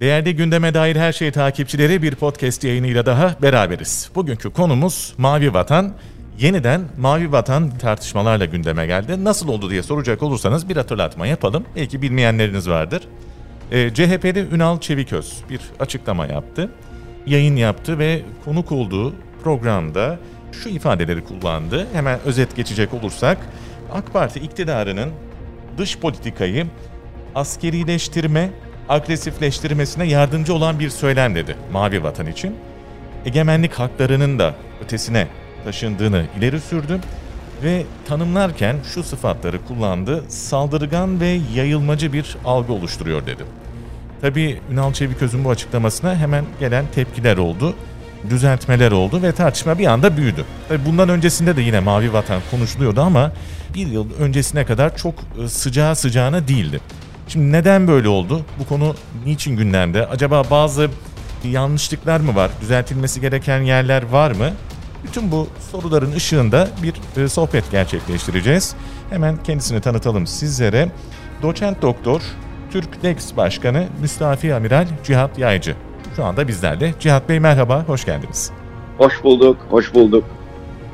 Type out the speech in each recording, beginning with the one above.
Değerli gündeme dair her şey takipçileri bir podcast yayınıyla daha beraberiz. Bugünkü konumuz Mavi Vatan. Yeniden Mavi Vatan tartışmalarla gündeme geldi. Nasıl oldu diye soracak olursanız bir hatırlatma yapalım. Belki bilmeyenleriniz vardır. E, CHP'li Ünal Çeviköz bir açıklama yaptı. Yayın yaptı ve konuk olduğu programda şu ifadeleri kullandı. Hemen özet geçecek olursak AK Parti iktidarının dış politikayı askerileştirme, agresifleştirmesine yardımcı olan bir söylem dedi Mavi Vatan için. Egemenlik haklarının da ötesine taşındığını ileri sürdü ve tanımlarken şu sıfatları kullandı. Saldırgan ve yayılmacı bir algı oluşturuyor dedi. Tabii Ünal Çeviköz'ün bu açıklamasına hemen gelen tepkiler oldu, düzeltmeler oldu ve tartışma bir anda büyüdü. Tabii bundan öncesinde de yine Mavi Vatan konuşuluyordu ama bir yıl öncesine kadar çok e, sıcağı sıcağına değildi. Şimdi neden böyle oldu? Bu konu niçin gündemde? Acaba bazı yanlışlıklar mı var? Düzeltilmesi gereken yerler var mı? Bütün bu soruların ışığında bir e, sohbet gerçekleştireceğiz. Hemen kendisini tanıtalım sizlere. Doçent Doktor, Türk Dex Başkanı Müstafi Amiral Cihat Yaycı. Şu anda bizlerle. Cihat Bey merhaba, hoş geldiniz. Hoş bulduk, hoş bulduk.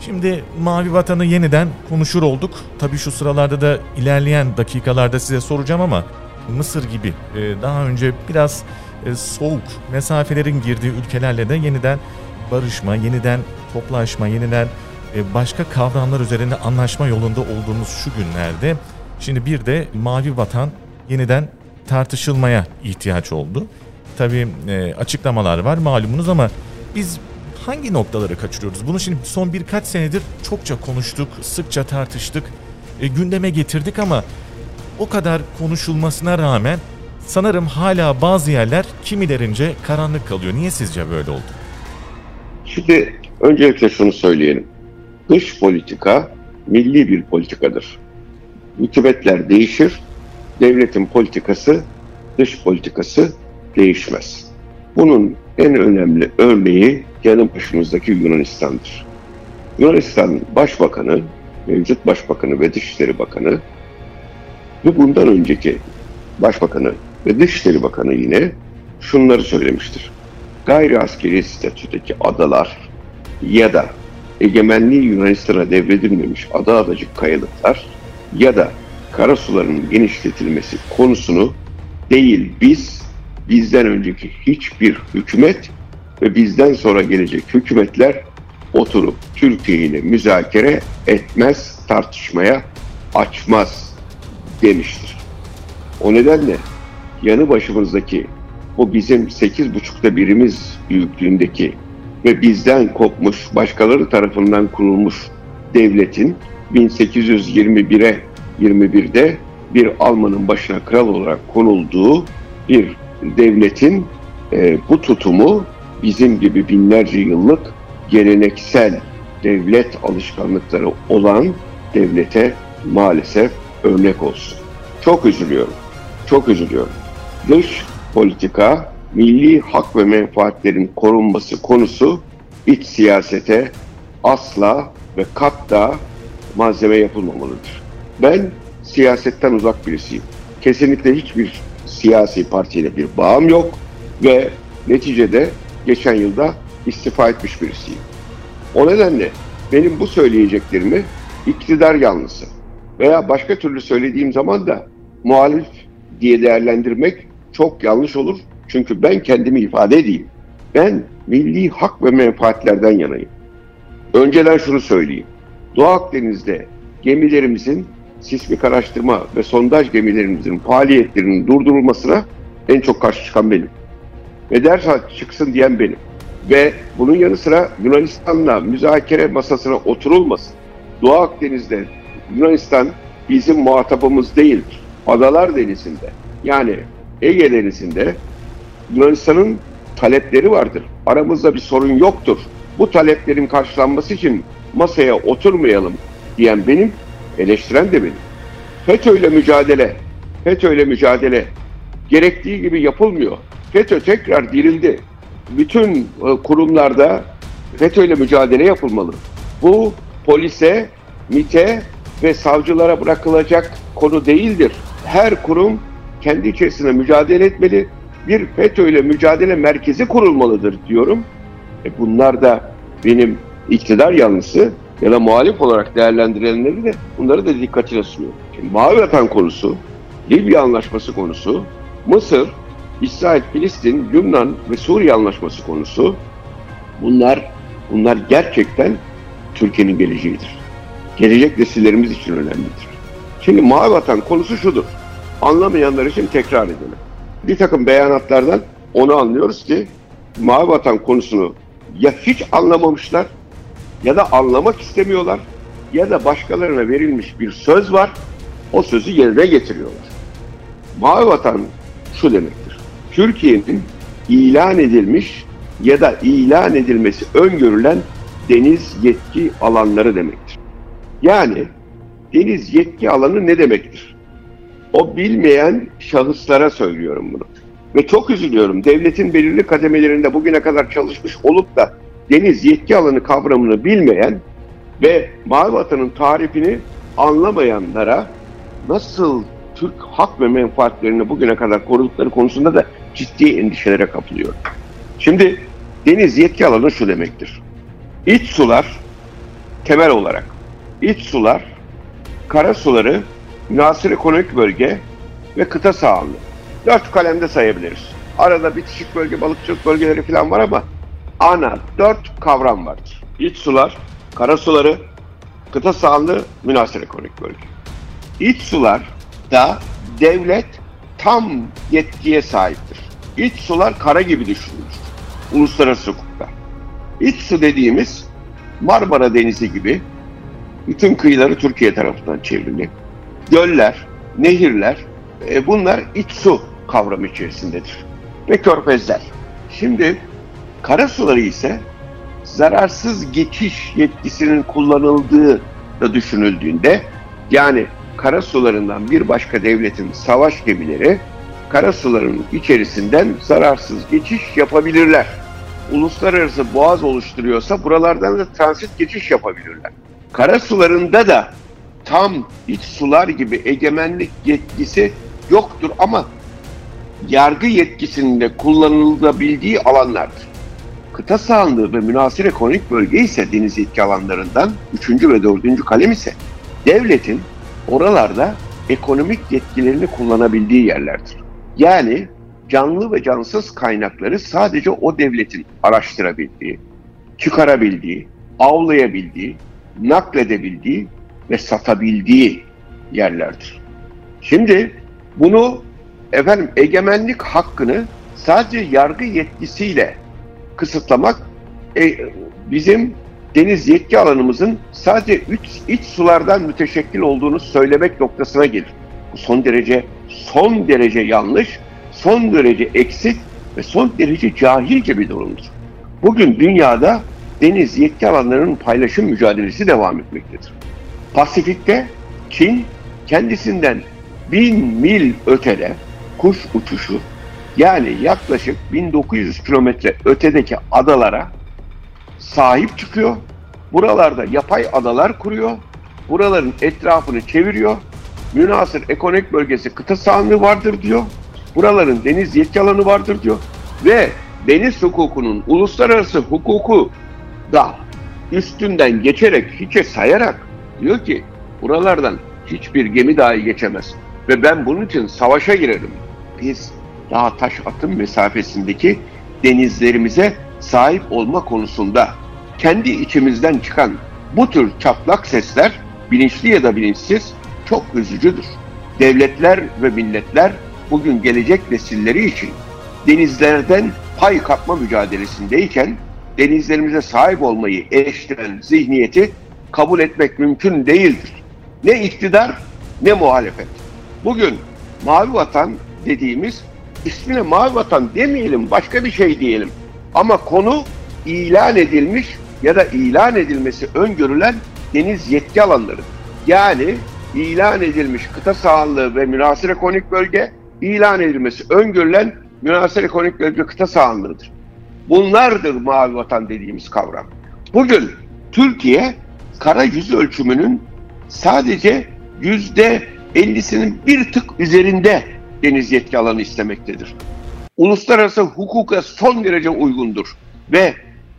Şimdi Mavi Vatan'ı yeniden konuşur olduk. Tabii şu sıralarda da ilerleyen dakikalarda size soracağım ama Mısır gibi e, daha önce biraz e, soğuk mesafelerin girdiği ülkelerle de yeniden barışma, yeniden toplaşma, yeniden e, başka kavramlar üzerinde anlaşma yolunda olduğumuz şu günlerde şimdi bir de Mavi Vatan yeniden tartışılmaya ihtiyaç oldu. Tabii açıklamalar var malumunuz ama biz hangi noktaları kaçırıyoruz? Bunu şimdi son birkaç senedir çokça konuştuk, sıkça tartıştık, e, gündeme getirdik ama o kadar konuşulmasına rağmen sanırım hala bazı yerler kimilerince karanlık kalıyor. Niye sizce böyle oldu? Şimdi öncelikle şunu söyleyelim. Dış politika milli bir politikadır. Hükümetler değişir, devletin politikası, dış politikası değişmez. Bunun en önemli örneği yanı başımızdaki Yunanistan'dır. Yunanistan Başbakanı, mevcut Başbakanı ve Dışişleri Bakanı ve bundan önceki Başbakanı ve Dışişleri Bakanı yine şunları söylemiştir. Gayri askeri statüdeki adalar ya da egemenliği Yunanistan'a devredilmemiş ada adacık kayalıklar ya da karasuların genişletilmesi konusunu değil biz, bizden önceki hiçbir hükümet ve bizden sonra gelecek hükümetler oturup Türkiye ile müzakere etmez, tartışmaya açmaz demiştir. O nedenle yanı başımızdaki o bizim sekiz buçukta birimiz büyüklüğündeki ve bizden kopmuş, başkaları tarafından kurulmuş devletin 1821'e 21'de bir Alman'ın başına kral olarak konulduğu bir devletin e, bu tutumu bizim gibi binlerce yıllık geleneksel devlet alışkanlıkları olan devlete maalesef örnek olsun. Çok üzülüyorum. Çok üzülüyorum. Dış politika, milli hak ve menfaatlerin korunması konusu iç siyasete asla ve katta malzeme yapılmamalıdır. Ben siyasetten uzak birisiyim. Kesinlikle hiçbir siyasi partiyle bir bağım yok ve neticede geçen yılda istifa etmiş birisiyim. O nedenle benim bu söyleyeceklerimi iktidar yanlısı veya başka türlü söylediğim zaman da muhalif diye değerlendirmek çok yanlış olur. Çünkü ben kendimi ifade edeyim. Ben milli hak ve menfaatlerden yanayım. Önceden şunu söyleyeyim. Doğu Akdeniz'de gemilerimizin sismik araştırma ve sondaj gemilerimizin faaliyetlerinin durdurulmasına en çok karşı çıkan benim ve derhal çıksın diyen benim. Ve bunun yanı sıra Yunanistan'la müzakere masasına oturulmasın. Doğu Akdeniz'de Yunanistan bizim muhatabımız değildir. Adalar Denizi'nde yani Ege Denizi'nde Yunanistan'ın talepleri vardır. Aramızda bir sorun yoktur. Bu taleplerin karşılanması için masaya oturmayalım diyen benim, eleştiren de benim. FETÖ'yle mücadele, FETÖ'yle mücadele gerektiği gibi yapılmıyor. FETÖ tekrar dirildi. Bütün e, kurumlarda FETÖ ile mücadele yapılmalı. Bu polise, MIT'e ve savcılara bırakılacak konu değildir. Her kurum kendi içerisinde mücadele etmeli bir FETÖ ile mücadele merkezi kurulmalıdır diyorum. E bunlar da benim iktidar yanlısı ya da muhalif olarak değerlendirilenleri de bunları da dikkatine sunuyorum. Şimdi Mavi Vatan konusu, Libya Anlaşması konusu, Mısır, İsrail, Filistin, Lübnan ve Suriye Anlaşması konusu bunlar bunlar gerçekten Türkiye'nin geleceğidir. Gelecek nesillerimiz için önemlidir. Şimdi Mavi Vatan konusu şudur. Anlamayanlar için tekrar edelim. Bir takım beyanatlardan onu anlıyoruz ki Mavi Vatan konusunu ya hiç anlamamışlar ya da anlamak istemiyorlar ya da başkalarına verilmiş bir söz var o sözü yerine getiriyorlar. Mavi Vatan şu demektir. Türkiye'nin ilan edilmiş ya da ilan edilmesi öngörülen deniz yetki alanları demektir. Yani deniz yetki alanı ne demektir? O bilmeyen şahıslara söylüyorum bunu. Ve çok üzülüyorum. Devletin belirli kademelerinde bugüne kadar çalışmış olup da deniz yetki alanı kavramını bilmeyen ve Mavi Vatan'ın tarifini anlamayanlara nasıl Türk hak ve menfaatlerini bugüne kadar korudukları konusunda da ciddi endişelere kapılıyor. Şimdi deniz yetki alanı şu demektir. İç sular temel olarak iç sular, kara suları, münasır ekonomik bölge ve kıta sahanlığı. Dört kalemde sayabiliriz. Arada bitişik bölge, balıkçılık bölgeleri falan var ama ana dört kavram vardır. İç sular, kara suları, kıta sahanlığı, münasır ekonomik bölge. İç sular da devlet tam yetkiye sahiptir. İç sular kara gibi düşünülür. Uluslararası hukukta. İç su dediğimiz Marmara Denizi gibi bütün kıyıları Türkiye tarafından çevrili. Göller, nehirler e, bunlar iç su kavramı içerisindedir. Ve körfezler. Şimdi kara suları ise zararsız geçiş yetkisinin kullanıldığı da düşünüldüğünde yani kara sularından bir başka devletin savaş gemileri kara suların içerisinden zararsız geçiş yapabilirler. Uluslararası boğaz oluşturuyorsa buralardan da transit geçiş yapabilirler. Kara sularında da tam iç sular gibi egemenlik yetkisi yoktur ama yargı yetkisinin de kullanılabildiği alanlardır. Kıta sahanlığı ve münasir ekonomik bölge ise deniz yetki alanlarından üçüncü ve dördüncü kalem ise devletin oralarda ekonomik yetkilerini kullanabildiği yerlerdir. Yani canlı ve cansız kaynakları sadece o devletin araştırabildiği, çıkarabildiği, avlayabildiği, nakledebildiği ve satabildiği yerlerdir. Şimdi bunu efendim egemenlik hakkını sadece yargı yetkisiyle kısıtlamak e, bizim deniz yetki alanımızın sadece üç, iç sulardan müteşekkil olduğunu söylemek noktasına gelir. Bu son derece son derece yanlış, son derece eksik ve son derece cahilce bir durumdur. Bugün dünyada deniz yetki alanlarının paylaşım mücadelesi devam etmektedir. Pasifik'te Çin kendisinden bin mil ötede kuş uçuşu yani yaklaşık 1900 kilometre ötedeki adalara sahip çıkıyor. Buralarda yapay adalar kuruyor. Buraların etrafını çeviriyor. Münasır ekonomik bölgesi kıta sahanlığı vardır diyor. Buraların deniz yetki alanı vardır diyor. Ve deniz hukukunun uluslararası hukuku da üstünden geçerek hiçe sayarak diyor ki buralardan hiçbir gemi dahi geçemez. Ve ben bunun için savaşa girerim. Biz daha taş atım mesafesindeki denizlerimize sahip olma konusunda kendi içimizden çıkan bu tür çatlak sesler bilinçli ya da bilinçsiz çok üzücüdür. Devletler ve milletler bugün gelecek nesilleri için denizlerden pay kapma mücadelesindeyken denizlerimize sahip olmayı eleştiren zihniyeti kabul etmek mümkün değildir. Ne iktidar ne muhalefet. Bugün Mavi Vatan dediğimiz ismine Mavi Vatan demeyelim başka bir şey diyelim. Ama konu ilan edilmiş ya da ilan edilmesi öngörülen deniz yetki alanları. Yani ilan edilmiş kıta sahanlığı ve münasır ekonomik bölge ilan edilmesi öngörülen münasır ekonomik bölge kıta sahanlığıdır. Bunlardır mavi vatan dediğimiz kavram. Bugün Türkiye kara yüz ölçümünün sadece yüzde ellisinin bir tık üzerinde deniz yetki alanı istemektedir. uluslararası hukuka son derece uygundur. Ve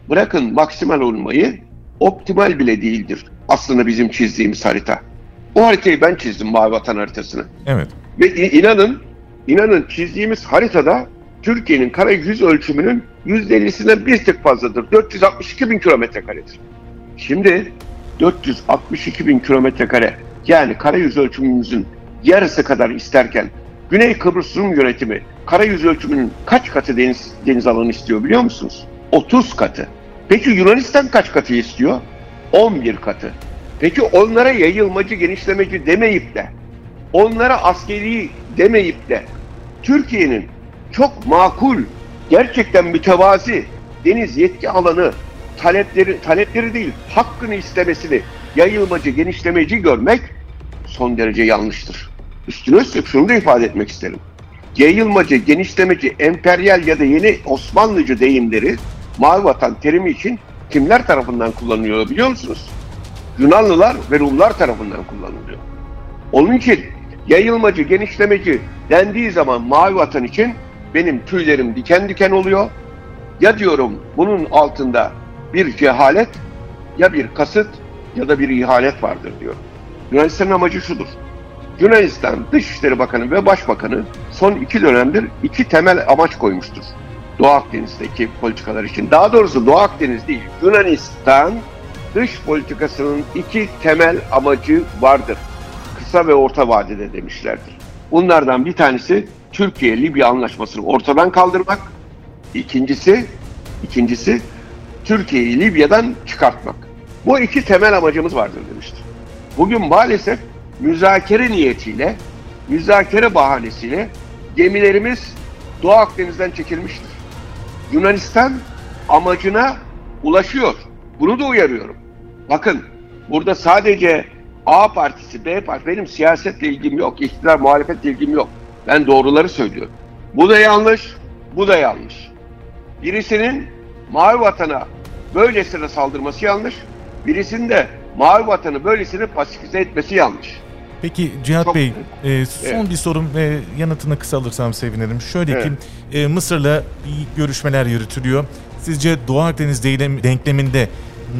bırakın maksimal olmayı optimal bile değildir aslında bizim çizdiğimiz harita. O haritayı ben çizdim Mavi Vatan haritasını. Evet. Ve inanın, inanın çizdiğimiz haritada Türkiye'nin kara yüz ölçümünün %50'sinden bir tık fazladır. 462 bin kilometre karedir. Şimdi 462 bin kilometre kare yani kara yüz ölçümümüzün yarısı kadar isterken Güney Kıbrıs Rum yönetimi kara yüz ölçümünün kaç katı deniz, deniz alanı istiyor biliyor musunuz? 30 katı. Peki Yunanistan kaç katı istiyor? 11 katı. Peki onlara yayılmacı, genişlemeci demeyip de, onlara askeri demeyip de, Türkiye'nin çok makul, gerçekten mütevazi deniz yetki alanı talepleri, talepleri değil, hakkını istemesini yayılmacı, genişlemeci görmek son derece yanlıştır. Üstüne üstlük şunu da ifade etmek isterim. Yayılmacı, genişlemeci, emperyal ya da yeni Osmanlıcı deyimleri mavi vatan terimi için kimler tarafından kullanılıyor biliyor musunuz? Yunanlılar ve Rumlar tarafından kullanılıyor. Onun için yayılmacı, genişlemeci dendiği zaman mavi vatan için benim tüylerim diken diken oluyor. Ya diyorum bunun altında bir cehalet ya bir kasıt ya da bir ihanet vardır diyor. Yunanistan'ın amacı şudur. Yunanistan Dışişleri Bakanı ve Başbakanı son iki dönemdir iki temel amaç koymuştur. Doğu Akdeniz'deki politikalar için. Daha doğrusu Doğu Akdeniz değil, Yunanistan dış politikasının iki temel amacı vardır. Kısa ve orta vadede demişlerdir. Bunlardan bir tanesi Türkiye-Libya anlaşmasını ortadan kaldırmak. İkincisi, ikincisi Türkiye'yi Libya'dan çıkartmak. Bu iki temel amacımız vardır demiştir. Bugün maalesef müzakere niyetiyle, müzakere bahanesiyle gemilerimiz Doğu Akdeniz'den çekilmiştir. Yunanistan amacına ulaşıyor. Bunu da uyarıyorum. Bakın burada sadece A partisi, B partisi, benim siyasetle ilgim yok, iktidar muhalefetle ilgim yok. Ben doğruları söylüyorum. Bu da yanlış, bu da yanlış. Birisinin mavi vatana böylesine saldırması yanlış, birisinin de mavi vatanı böylesine pasifize etmesi yanlış. Peki Cihat Çok, Bey, e, son evet. bir sorum ve yanıtını kısa alırsam sevinirim. Şöyle evet. ki e, Mısır'la görüşmeler yürütülüyor. Sizce Doğu Akdeniz denkleminde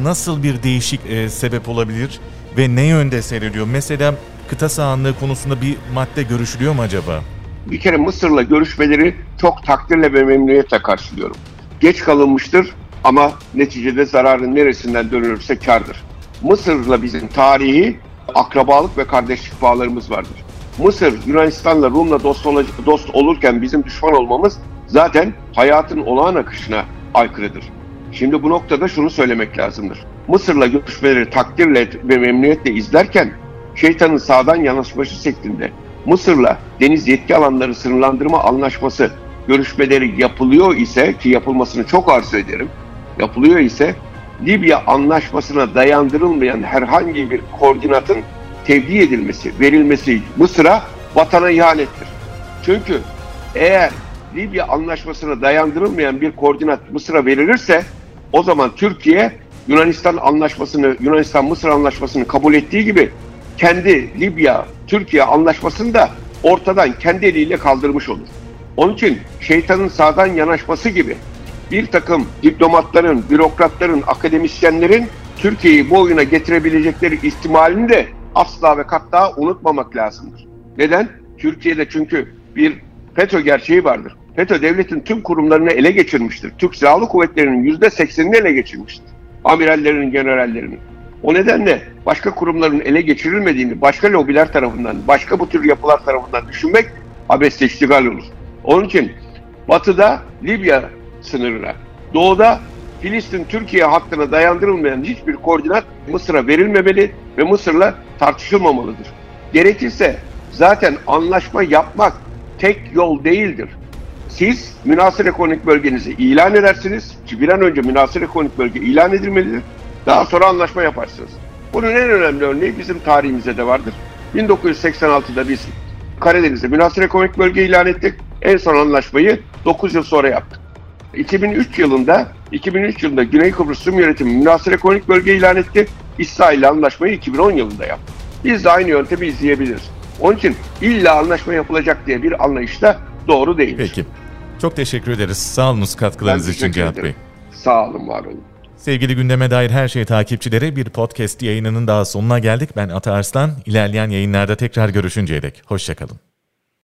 nasıl bir değişik e, sebep olabilir ve ne yönde seyrediyor? Mesela kıta sahanlığı konusunda bir madde görüşülüyor mu acaba? Bir kere Mısır'la görüşmeleri çok takdirle ve memnuniyetle karşılıyorum. Geç kalınmıştır ama neticede zararın neresinden dönülürse kardır. Mısır'la bizim tarihi akrabalık ve kardeşlik bağlarımız vardır. Mısır, Yunanistan'la, Rum'la dost, dost olurken bizim düşman olmamız zaten hayatın olağan akışına aykırıdır. Şimdi bu noktada şunu söylemek lazımdır. Mısır'la görüşmeleri takdirle ve memnuniyetle izlerken şeytanın sağdan yanaşması şeklinde Mısır'la deniz yetki alanları sınırlandırma anlaşması görüşmeleri yapılıyor ise ki yapılmasını çok arzu ederim. Yapılıyor ise Libya anlaşmasına dayandırılmayan herhangi bir koordinatın tevdi edilmesi, verilmesi Mısır'a vatana ihanettir. Çünkü eğer Libya anlaşmasına dayandırılmayan bir koordinat Mısır'a verilirse o zaman Türkiye Yunanistan anlaşmasını, Yunanistan-Mısır anlaşmasını kabul ettiği gibi kendi Libya-Türkiye anlaşmasını da ortadan kendi eliyle kaldırmış olur. Onun için şeytanın sağdan yanaşması gibi bir takım diplomatların, bürokratların, akademisyenlerin Türkiye'yi bu oyuna getirebilecekleri ihtimalini de asla ve katta unutmamak lazımdır. Neden? Türkiye'de çünkü bir FETÖ gerçeği vardır. FETÖ devletin tüm kurumlarını ele geçirmiştir. Türk Silahlı Kuvvetleri'nin yüzde seksenini ele geçirmiştir. Amirallerin, generallerinin. O nedenle başka kurumların ele geçirilmediğini başka lobiler tarafından, başka bu tür yapılar tarafından düşünmek abesle iştigal olur. Onun için Batı'da Libya sınırına, Doğu'da Filistin Türkiye hattına dayandırılmayan hiçbir koordinat Mısır'a verilmemeli ve Mısır'la tartışılmamalıdır. Gerekirse zaten anlaşma yapmak tek yol değildir. Siz münasır ekonomik bölgenizi ilan edersiniz ki bir an önce münasır ekonomik bölge ilan edilmelidir. Daha sonra anlaşma yaparsınız. Bunun en önemli örneği bizim tarihimizde de vardır. 1986'da biz Karadeniz'de münasır ekonomik bölge ilan ettik. En son anlaşmayı 9 yıl sonra yaptık. 2003 yılında 2003 yılında Güney Kıbrıs Rum Yönetimi münasır ekonomik bölge ilan etti. İsrail anlaşmayı 2010 yılında yaptı. Biz de aynı yöntemi izleyebiliriz. Onun için illa anlaşma yapılacak diye bir anlayış da doğru değildir. Peki. Çok teşekkür ederiz. Sağ olunuz katkılarınız için Cihat. Bey. Sağ olun, var olun. Sevgili gündeme dair her şey takipçileri bir podcast yayınının daha sonuna geldik. Ben Ata Arslan. İlerleyen yayınlarda tekrar görüşünceye dek. Hoşçakalın.